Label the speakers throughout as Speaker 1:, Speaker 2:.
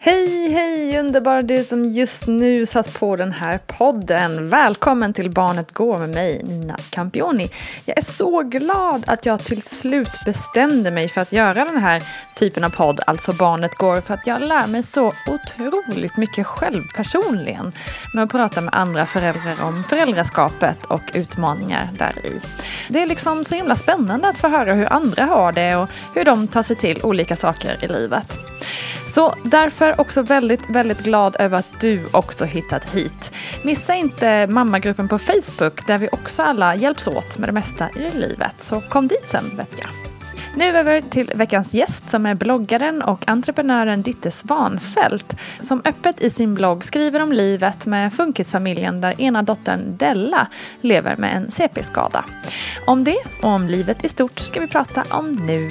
Speaker 1: Hej, hej underbara du som just nu satt på den här podden. Välkommen till Barnet Går med mig, Nina Campioni. Jag är så glad att jag till slut bestämde mig för att göra den här typen av podd, alltså Barnet Går, för att jag lär mig så otroligt mycket själv personligen med att prata med andra föräldrar om föräldraskapet och utmaningar där i. Det är liksom så himla spännande att få höra hur andra har det och hur de tar sig till olika saker i livet. Så därför också väldigt, väldigt glad över att du också hittat hit. Missa inte mammagruppen på Facebook där vi också alla hjälps åt med det mesta i livet. Så kom dit sen vet jag. Nu över till veckans gäst som är bloggaren och entreprenören Ditte Svanfält som öppet i sin blogg skriver om livet med funkisfamiljen där ena dottern Della lever med en CP-skada. Om det och om livet i stort ska vi prata om nu.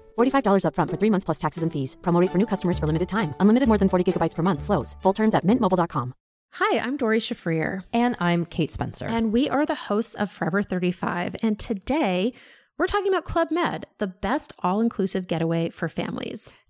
Speaker 2: $45 upfront for three months plus taxes and fees. Promo rate for new customers for limited time. Unlimited more than 40 gigabytes per month. Slows. Full terms at mintmobile.com.
Speaker 3: Hi, I'm Dory Shafrir.
Speaker 4: And I'm Kate Spencer.
Speaker 3: And we are the hosts of Forever 35. And today we're talking about Club Med, the best all inclusive getaway for families.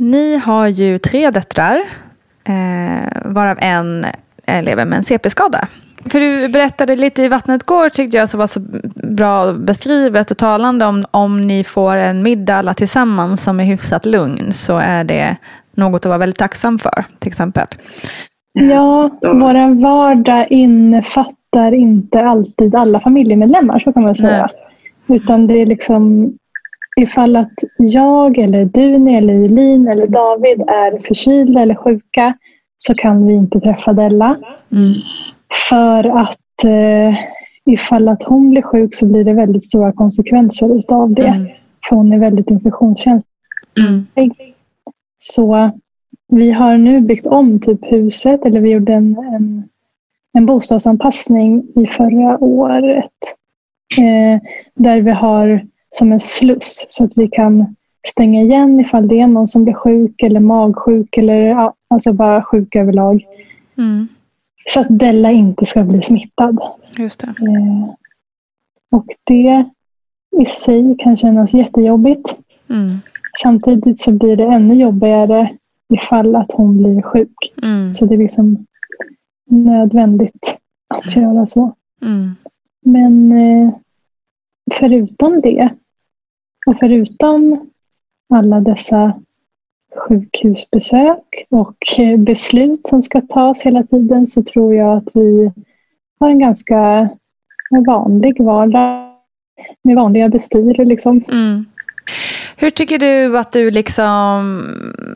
Speaker 1: Ni har ju tre döttrar, eh, varav en eh, lever med en CP-skada. För du berättade lite i Vattnet går tyckte jag så var så bra beskrivet och talande om om ni får en middag alla tillsammans som är hyfsat lugn så är det något att vara väldigt tacksam för till exempel.
Speaker 5: Ja, vår vardag innefattar inte alltid alla familjemedlemmar, så kan man säga. Nej. Utan det är liksom ifall att jag eller du eller Elin eller David är förkylda eller sjuka så kan vi inte träffa Della. Mm. För att eh, ifall att hon blir sjuk så blir det väldigt stora konsekvenser utav det. Mm. För hon är väldigt infektionskänslig. Mm. Så vi har nu byggt om typ huset, eller vi gjorde en, en, en bostadsanpassning i förra året. Eh, där vi har som en sluss så att vi kan stänga igen ifall det är någon som blir sjuk eller magsjuk eller ja, alltså bara sjuk överlag.
Speaker 1: Mm.
Speaker 5: Så att Della inte ska bli smittad.
Speaker 1: Just det.
Speaker 5: Eh, och det i sig kan kännas jättejobbigt.
Speaker 1: Mm.
Speaker 5: Samtidigt så blir det ännu jobbigare ifall att hon blir sjuk.
Speaker 1: Mm.
Speaker 5: Så det är liksom nödvändigt att göra så.
Speaker 1: Mm.
Speaker 5: Men eh, förutom det och förutom alla dessa sjukhusbesök och eh, beslut som ska tas hela tiden så tror jag att vi har en ganska vanlig vardag med vanliga bestyr. Liksom.
Speaker 1: Mm. Hur tycker du att du liksom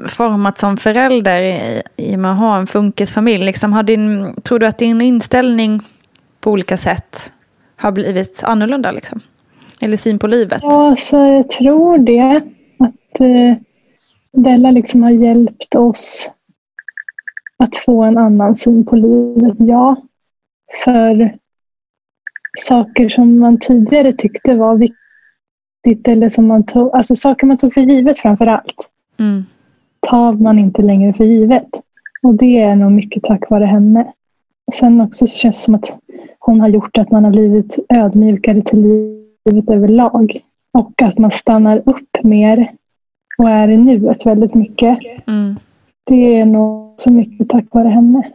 Speaker 1: format som förälder i, i och med att ha en funkisfamilj? Liksom har din, tror du att din inställning på olika sätt har blivit annorlunda? Liksom? Eller syn på livet?
Speaker 5: Ja, så jag tror det. Att eh, Della liksom har hjälpt oss att få en annan syn på livet. Ja, för saker som man tidigare tyckte var viktigt eller som man tog, alltså saker man tog för givet framför allt,
Speaker 1: Mm.
Speaker 5: tar man inte längre för givet. Och det är nog mycket tack vare henne. Och sen också så känns det som att hon har gjort att man har blivit ödmjukare till livet överlag. Och att man stannar upp mer och är i nuet väldigt mycket.
Speaker 1: Mm.
Speaker 5: Det är nog så mycket tack vare henne.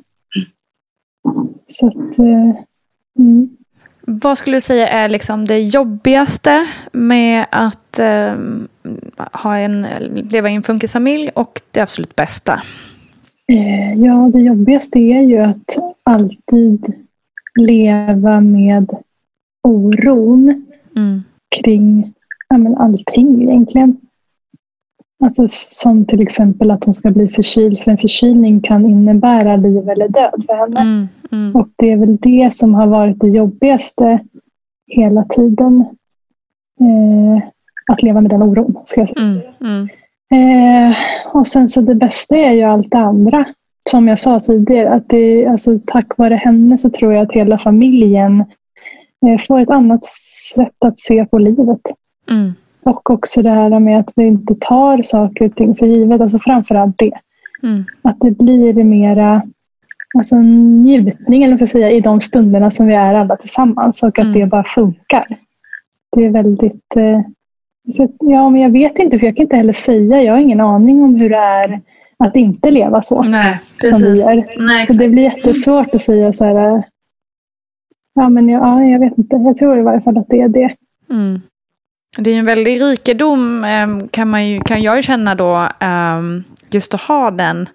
Speaker 5: Så att, eh, mm.
Speaker 1: Vad skulle du säga är liksom det jobbigaste med att eh, ha en, leva i en funkisfamilj och det absolut bästa?
Speaker 5: Eh, Ja, det jobbigaste är ju att alltid leva med oron
Speaker 1: Mm.
Speaker 5: kring ja, men allting egentligen. Alltså som till exempel att hon ska bli förkyld, för en förkylning kan innebära liv eller död för henne.
Speaker 1: Mm. Mm.
Speaker 5: Och det är väl det som har varit det jobbigaste hela tiden. Eh, att leva med den oron, ska jag säga.
Speaker 1: Mm. Mm.
Speaker 5: Eh, och sen så det bästa är ju allt det andra. Som jag sa tidigare, att det, alltså, tack vare henne så tror jag att hela familjen får ett annat sätt att se på livet.
Speaker 1: Mm.
Speaker 5: Och också det här med att vi inte tar saker och ting för givet. Alltså framförallt det.
Speaker 1: Mm.
Speaker 5: Att det blir mera alltså, njutning eller jag säga, i de stunderna som vi är alla tillsammans. Och att
Speaker 1: Mm.
Speaker 5: det bara funkar. Det är väldigt... Eh, så, ja, men jag vet inte, för jag kan inte heller säga. Jag har ingen aning om hur det är att inte leva så.
Speaker 1: Nej,
Speaker 5: som vi
Speaker 1: precis.
Speaker 5: gör.
Speaker 1: Nej,
Speaker 5: Så det blir jättesvårt att säga så här. Ja, men jag, ja, jag vet inte. Jag tror i varje fall att det är det.
Speaker 1: Mm. Det är ju en väldig rikedom ehm, kan, man ju, kan jag ju känna då, ehm, just att ha den,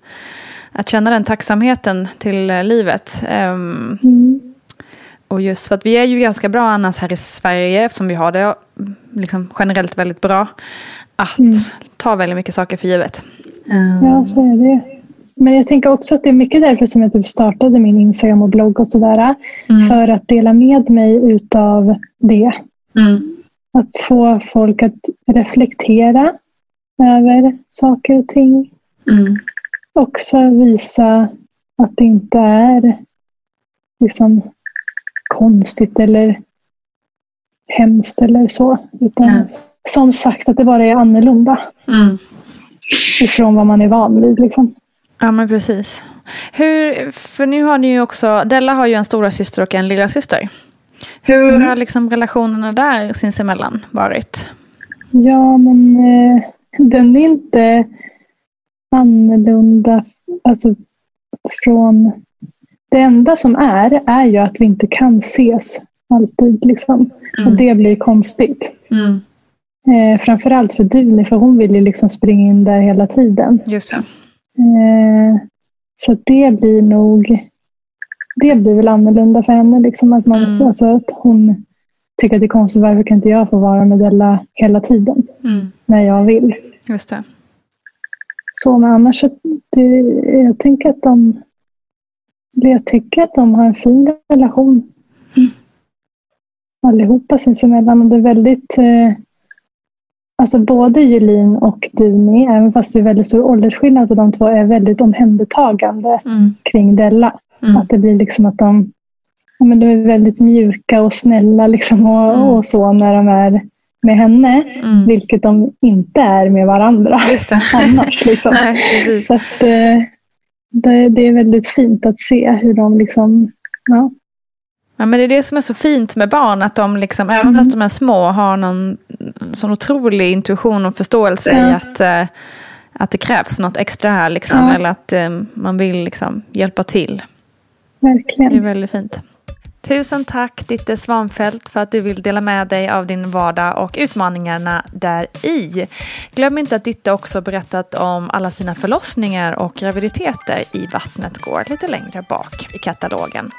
Speaker 1: att känna den tacksamheten till eh, livet. Ehm,
Speaker 5: Mm.
Speaker 1: Och just för att vi är ju ganska bra annars här i Sverige, eftersom vi har det liksom generellt väldigt bra, att
Speaker 5: Mm.
Speaker 1: ta väldigt mycket saker för givet.
Speaker 5: Ja, så är det. Men jag tänker också att det är mycket därför som jag typ startade min Instagram och blogg och sådär.
Speaker 1: Mm.
Speaker 5: För att dela med mig utav det.
Speaker 1: Mm.
Speaker 5: Att få folk att reflektera över saker och ting.
Speaker 1: Mm.
Speaker 5: Också visa att det inte är liksom konstigt eller hemskt eller så. Utan
Speaker 1: Nej.
Speaker 5: som sagt att det bara är annorlunda
Speaker 1: Mm.
Speaker 5: ifrån vad man är van vid. Liksom.
Speaker 1: Ja, men precis. Hur, för nu har ni ju också, Della har ju en stora syster och en lilla syster. Hur
Speaker 5: Mm.
Speaker 1: har liksom relationerna där sinsemellan varit?
Speaker 5: Ja, men eh, den är inte annorlunda. Alltså, från... Det enda som är, är ju att vi inte kan ses alltid. Liksom. Och det blir konstigt.
Speaker 1: Mm.
Speaker 5: Eh, framförallt för Duni, för hon vill ju liksom springa in där hela tiden.
Speaker 1: Just det.
Speaker 5: Eh, så det blir nog... Det blir väl annorlunda för henne. Liksom, att, man,
Speaker 1: Mm.
Speaker 5: alltså, att hon tycker att det är konstigt. Varför kan inte jag få vara med Della hela tiden?
Speaker 1: Mm.
Speaker 5: När jag vill.
Speaker 1: Just det.
Speaker 5: Så, men annars så det, jag tänker att de... Jag tycker att de har en fin relation. Allihopa sinsemellan. Och det är väldigt... Eh, alltså både Julin och Duni, även fast det är väldigt stor åldersskillnad på de två, är väldigt omhändertagande
Speaker 1: Mm.
Speaker 5: kring Della.
Speaker 1: Mm.
Speaker 5: Att det blir liksom att de, ja, men de är väldigt mjuka och snälla liksom och,
Speaker 1: Mm.
Speaker 5: och så när de är med henne, mm. vilket de inte är med varandra annars. Liksom. Nej, så att, eh, det, det, är väldigt fint att se hur de liksom, ja.
Speaker 1: Ja, men det är det som är så fint med barn, att de liksom, mm. även fast de är små, har någon sån otrolig intuition och förståelse ja. i att, uh, att det krävs något extra här, liksom, ja. eller att uh, man vill liksom, hjälpa till.
Speaker 5: Verkligen.
Speaker 1: Det är väldigt fint. Tusen tack Ditte Svanfält för att du vill dela med dig av din vardag och utmaningarna där i. Glöm inte att Ditte också berättat om alla sina förlossningar och graviditeter i Vattnet går lite längre bak i katalogen.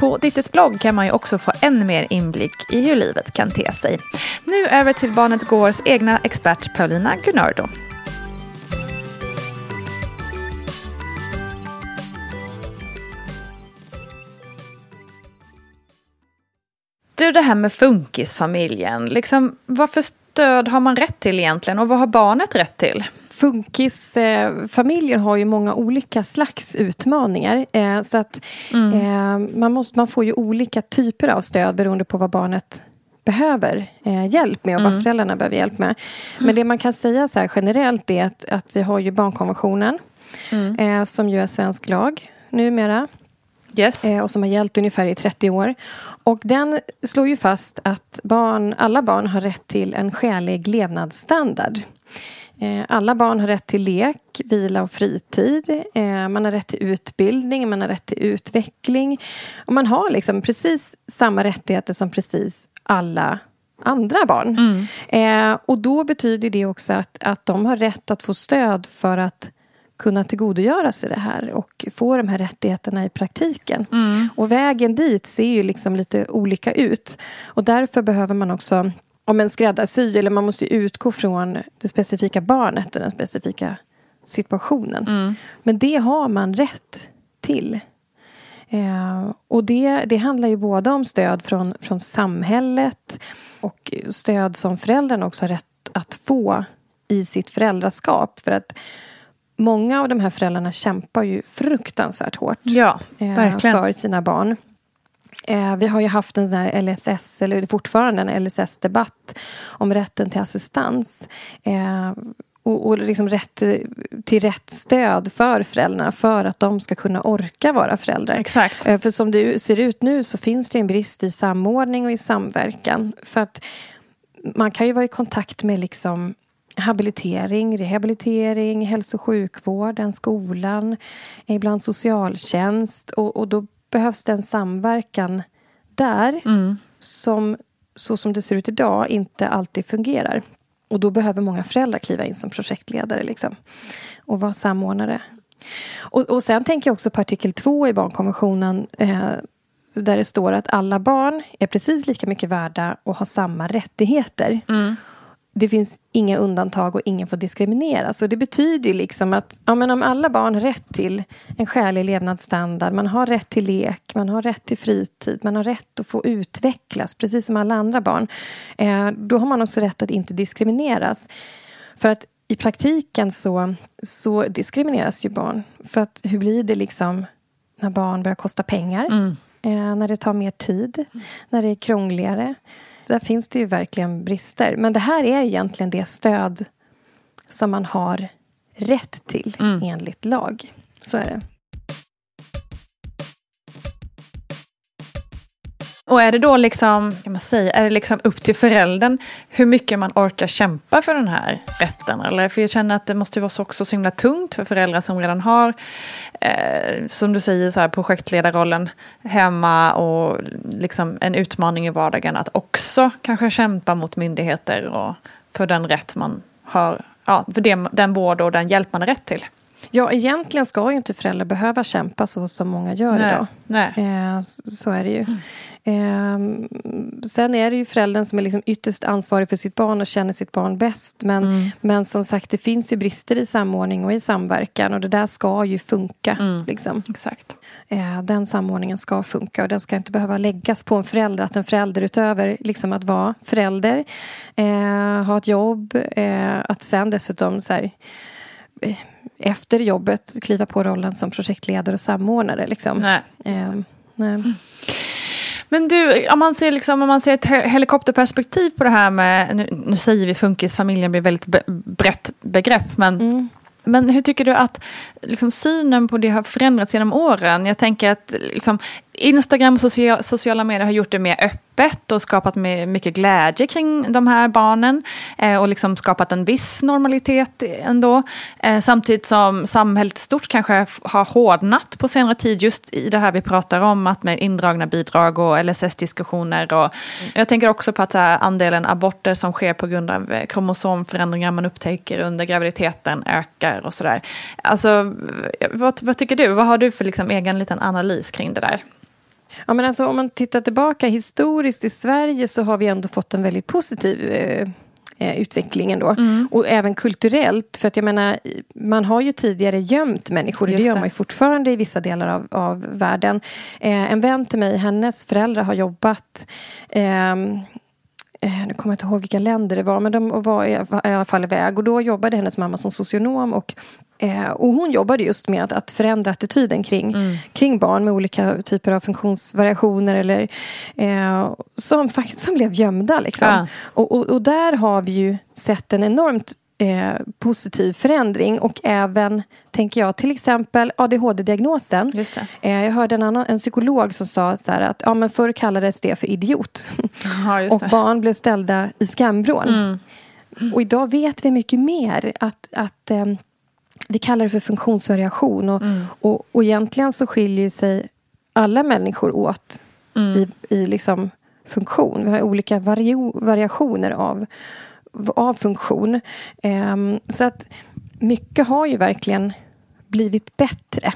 Speaker 1: På Dittes blogg kan man ju också få ännu mer inblick i hur livet kan te sig. Nu över till Barnet Gårs egna expert Paulina Gunnardo. Du, det här med funkisfamiljen. Liksom, vad för stöd har man rätt till egentligen och vad har barnet rätt till?
Speaker 6: Funkisfamiljer har ju många olika slags utmaningar. Eh, så att mm. Eh, man, måste, man får ju olika typer av stöd beroende på vad barnet behöver eh, hjälp med och vad mm. föräldrarna behöver hjälp med. Men det man kan säga så generellt är att, att vi har ju barnkonventionen mm. som ju är svensk lag numera.
Speaker 1: Yes.
Speaker 6: Eh, och som har gällt ungefär i 30 år. Och den slår ju fast att barn, alla barn har rätt till en skälig levnadsstandard. Eh, alla barn har rätt till lek, vila och fritid. Eh, man har rätt till utbildning, man har rätt till utveckling. Och man har liksom precis samma rättigheter som precis alla andra barn. Mm. och då betyder det också att, att de har rätt att få stöd för att kunna tillgodogöra sig det här och få de här rättigheterna i praktiken. Mm. Och vägen dit ser ju liksom lite olika ut. Och därför behöver man också om en skräddarsy, eller man måste utgå från det specifika barnet och den specifika situationen. Mm. Men det har man rätt till. Eh, och det, det handlar ju både om stöd från, från samhället och stöd som föräldrarna också har rätt att få i sitt föräldraskap. För att många av de här föräldrarna kämpar ju fruktansvärt hårt
Speaker 1: ja,
Speaker 6: eh, för sina barn. Eh, vi har ju haft en sån här LSS, eller fortfarande en LSS-debatt om rätten till assistans. Eh, och, och liksom rätt till rätt stöd för föräldrarna för att de ska kunna orka vara föräldrar.
Speaker 1: Exakt.
Speaker 6: För som det ser ut nu så finns det en brist i samordning och i samverkan. För att man kan ju vara i kontakt med liksom habilitering, rehabilitering, hälso och sjukvården, skolan, ibland socialtjänst. Och, och då behövs det en samverkan där mm. som, så som det ser ut idag, inte alltid fungerar. Och då behöver många föräldrar kliva in som projektledare liksom, och vara samordnare. Och, och sen tänker jag också på artikel 2 i barnkonventionen eh, där det står att alla barn är precis lika mycket värda och har samma rättigheter. Mm det finns inga undantag och ingen får diskrimineras. Så det betyder liksom att ja, men om alla barn har rätt till en skälig levnadsstandard, man har rätt till lek, man har rätt till fritid, man har rätt att få utvecklas, precis som alla andra barn. Eh, då har man också rätt att inte diskrimineras. För att i praktiken så, så diskrimineras ju barn. För att hur blir det liksom när barn börjar kosta pengar? Mm. Eh, när det tar mer tid, när det är krångligare där finns det ju verkligen brister. Men det här är egentligen det stöd som man har rätt till mm. enligt lag. Så är det.
Speaker 1: Och är det då liksom, kan man säga, är det liksom upp till föräldern hur mycket man orkar kämpa för den här rätten? Eller, för jag känner att det måste vara så, också så himla tungt för föräldrar som redan har, eh, som du säger, så här, projektledarrollen hemma och liksom en utmaning i vardagen att också kanske kämpa mot myndigheter och för den rätt man har, ja, för det, den vård och den hjälp man har rätt till.
Speaker 6: Ja, egentligen ska ju inte föräldrar behöva kämpa så som många gör
Speaker 1: nej,
Speaker 6: idag.
Speaker 1: Nej.
Speaker 6: Eh, så är det ju. Mm. Eh, sen är det ju föräldern som är liksom ytterst ansvarig för sitt barn och känner sitt barn bäst. Men, mm. men som sagt, det finns ju brister i samordning och i samverkan och det där ska ju funka. Mm. Liksom.
Speaker 1: Exakt.
Speaker 6: Eh, den samordningen ska funka och den ska inte behöva läggas på en förälder. Att en förälder utöver liksom att vara förälder, eh, ha ett jobb, eh, att sen dessutom så här, eh, efter jobbet kliva på rollen som projektledare och samordnare. Liksom.
Speaker 1: Nej.
Speaker 6: Ehm, nej.
Speaker 1: Men du, om man ser, liksom, om man ser ett helikopterperspektiv på det här med, nu, nu säger vi funkisfamiljen blir väldigt be, brett begrepp, men mm. Men hur tycker du att liksom, synen på det har förändrats genom åren? Jag tänker att liksom, Instagram och social, sociala medier har gjort det mer öppet och skapat mycket glädje kring de här barnen eh, och liksom skapat en viss normalitet ändå. Eh, samtidigt som samhället stort kanske har hårdnat på senare tid just i det här vi pratar om, att med indragna bidrag och LSS-diskussioner. Och jag tänker också på att här, andelen aborter som sker på grund av eh, kromosomförändringar man upptäcker under graviditeten ökar och sådär. Alltså, vad, vad tycker du? Vad har du för liksom, egen liten analys kring det där?
Speaker 6: Ja, men alltså, om man tittar tillbaka historiskt i Sverige så har vi ändå fått en väldigt positiv eh, eh, utveckling ändå. Mm. Och även kulturellt. För att jag menar, man har ju tidigare gömt människor. och det gör man ju fortfarande i vissa delar av, av världen. Eh, en vän till mig, hennes föräldrar har jobbat eh, nu kommer jag inte ihåg vilka länder det var, men de var i alla fall iväg. Och då jobbade hennes mamma som socionom och Eh, och hon jobbade just med att, att förändra attityden kring, mm. kring barn med olika typer av funktionsvariationer eller, eh, som, som blev gömda. Liksom. Ja. Och, och, och, där har vi ju sett en enormt eh, positiv förändring och även, tänker jag, till exempel ADHD-diagnosen. Eh, jag hörde en, annan, en psykolog som sa så att ja, men förr kallades det för idiot. Ja, och barn blev ställda i skamvrån. Mm. Mm. Och idag vet vi mycket mer. att, att eh, vi kallar det för funktionsvariation. Och, mm. och, och egentligen så skiljer sig alla människor åt mm. i, i liksom funktion. Vi har olika vario, variationer av, av funktion. Um, så att mycket har ju verkligen blivit bättre.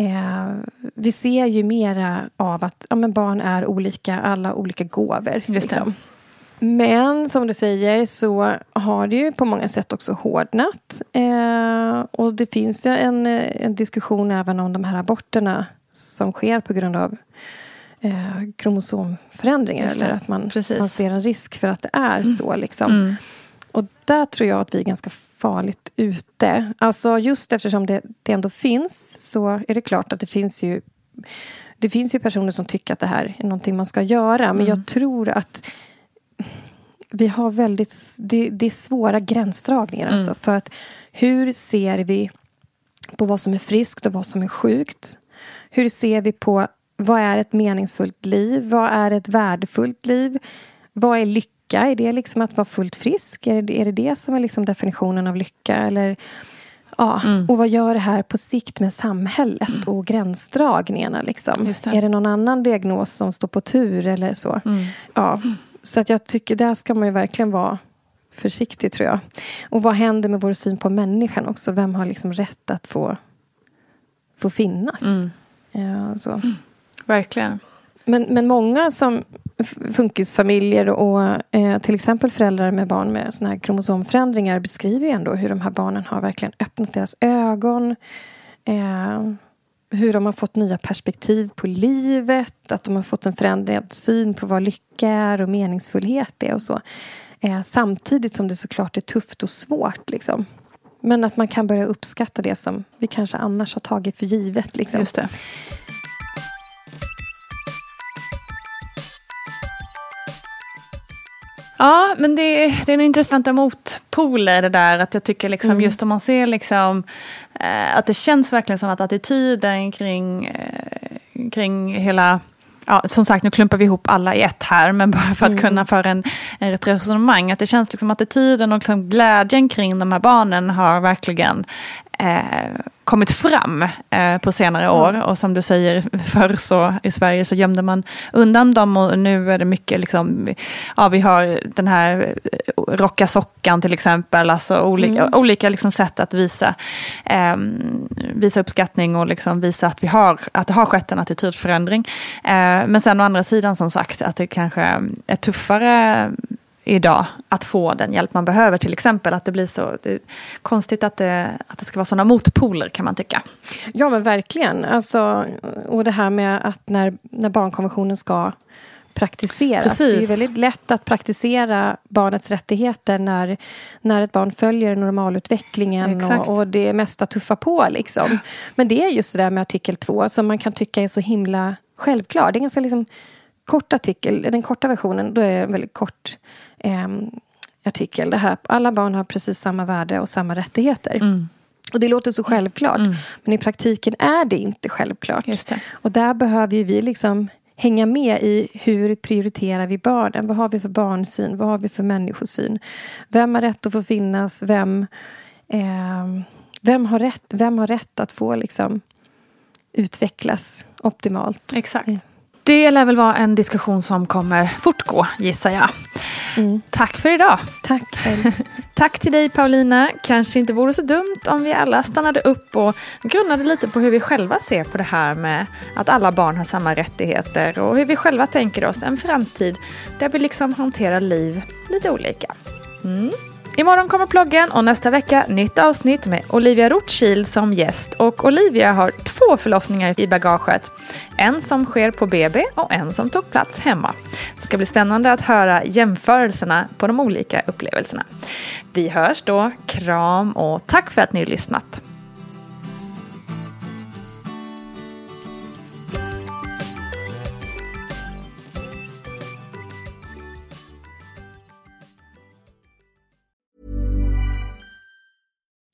Speaker 6: Uh, vi ser ju mera av att ja, men barn är olika, alla olika gåvor. Liksom. Men som du säger så har det ju på många sätt också hårdnat. Eh, och det finns ju en, en, diskussion även om de här aborterna som sker på grund av eh, kromosomförändringar. Eller att man, man ser en risk för att det är mm. så. Liksom. Mm. Och där tror jag att vi är ganska farligt ute. Alltså just eftersom det, det ändå finns så är det klart att det finns ju det finns ju personer som tycker att det här är någonting man ska göra. Men mm. jag tror att vi har väldigt... Det, det är svåra gränsdragningar. Mm. Alltså, för att hur ser vi på vad som är friskt och vad som är sjukt? Hur ser vi på vad är ett meningsfullt liv? Vad är ett värdefullt liv? Vad är lycka? Är det liksom att vara fullt frisk? Är det är det, det som är liksom definitionen av lycka? Eller, ja. Mm. Och vad gör det här på sikt med samhället mm. och gränsdragningarna? Liksom? Det. Är det någon annan diagnos som står på tur? eller så? Mm. Ja. Så att jag tycker där ska man ju verkligen vara försiktig tror jag. Och vad händer med vår syn på människan också? Vem har liksom rätt att få, få finnas? Mm. Ja, så.
Speaker 1: Verkligen.
Speaker 6: Men, men många som funkisfamiljer och eh, till exempel föräldrar med barn med såna här kromosomförändringar beskriver ju ändå hur de här barnen har verkligen öppnat deras ögon. Eh, hur de har fått nya perspektiv på livet, att de har fått en förändrad syn på vad lycka är och meningsfullhet är och så. Eh, samtidigt som det såklart är tufft och svårt. Liksom. Men att man kan börja uppskatta det som vi kanske annars har tagit för givet. Liksom.
Speaker 1: Just det. Ja, men det, det är en intressanta motpoler det där. Att jag tycker liksom, mm. just om man ser liksom, eh, att det känns verkligen som att attityden kring, eh, kring hela Ja, som sagt, nu klumpar vi ihop alla i ett här, men bara för att mm. kunna föra en, ett resonemang. Att det känns liksom attityden och liksom glädjen kring de här barnen har verkligen eh, kommit fram eh, på senare år. Och som du säger, förr så i Sverige så gömde man undan dem och nu är det mycket, liksom, ja vi har den här eh, rocka sockan till exempel, alltså olika, mm. olika liksom sätt att visa, eh, visa uppskattning och liksom visa att, vi har, att det har skett en attitydförändring. Eh, men sen å andra sidan som sagt att det kanske är tuffare idag att få den hjälp man behöver. Till exempel att det blir så det konstigt att det, att det ska vara sådana motpoler kan man tycka.
Speaker 6: Ja men verkligen. Alltså, och det här med att när, när barnkonventionen ska praktiseras. Precis. Det är väldigt lätt att praktisera barnets rättigheter när, när ett barn följer normalutvecklingen och, och det mesta tuffar på. Liksom. Men det är just det där med artikel 2 som man kan tycka är så himla självklar. Det är ganska liksom kort artikel, den korta versionen, då är det en väldigt kort eh, artikel. Det här, alla barn har precis samma värde och samma rättigheter.
Speaker 1: Mm.
Speaker 6: Och det låter så självklart.
Speaker 1: Mm.
Speaker 6: Men i praktiken är det inte självklart.
Speaker 1: Det.
Speaker 6: Och där behöver vi liksom hänga med i hur prioriterar vi barnen? Vad har vi för barnsyn? Vad har vi för människosyn? Vem har rätt att få finnas? Vem, eh, vem, har, rätt, vem har rätt att få liksom, utvecklas optimalt?
Speaker 1: Exakt. Det lär väl vara en diskussion som kommer fortgå, gissar jag.
Speaker 6: Mm.
Speaker 1: Tack för idag.
Speaker 6: Tack.
Speaker 1: Tack till dig Paulina. Kanske inte vore så dumt om vi alla stannade upp och grunnade lite på hur vi själva ser på det här med att alla barn har samma rättigheter och hur vi själva tänker oss en framtid där vi liksom hanterar liv lite olika. Mm. Imorgon kommer ploggen och nästa vecka nytt avsnitt med Olivia Rothschild som gäst. Och Olivia har två förlossningar i bagaget. En som sker på BB och en som tog plats hemma. Det ska bli spännande att höra jämförelserna på de olika upplevelserna. Vi hörs då. Kram och tack för att ni har lyssnat.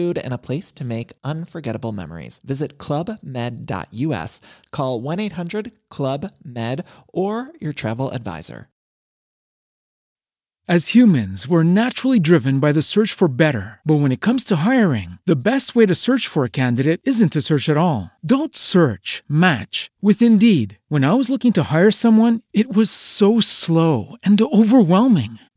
Speaker 7: food, and a place to make unforgettable memories. Visit clubmed.us, call 1 800 Club Med, or your travel advisor.
Speaker 8: As humans, we're naturally driven by the search for better. But when it comes to hiring, the best way to search for a candidate isn't to search at all. Don't search, match with Indeed. When I was looking to hire someone, it was so slow and overwhelming.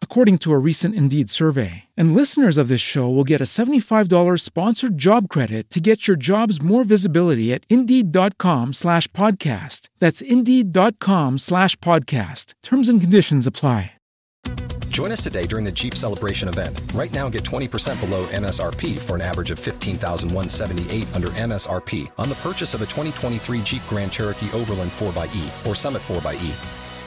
Speaker 8: according to a recent Indeed survey. And listeners of this show will get a $75 sponsored job credit to get your jobs more visibility at Indeed.com slash podcast. That's Indeed.com slash podcast. Terms and conditions apply.
Speaker 9: Join us today during the Jeep Celebration event. Right now, get 20% below MSRP for an average of 15178 under MSRP on the purchase of a 2023 Jeep Grand Cherokee Overland 4xE or Summit 4xE.